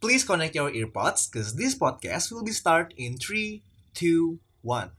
Please connect your earpods because this podcast will be start in 3, 2, 1.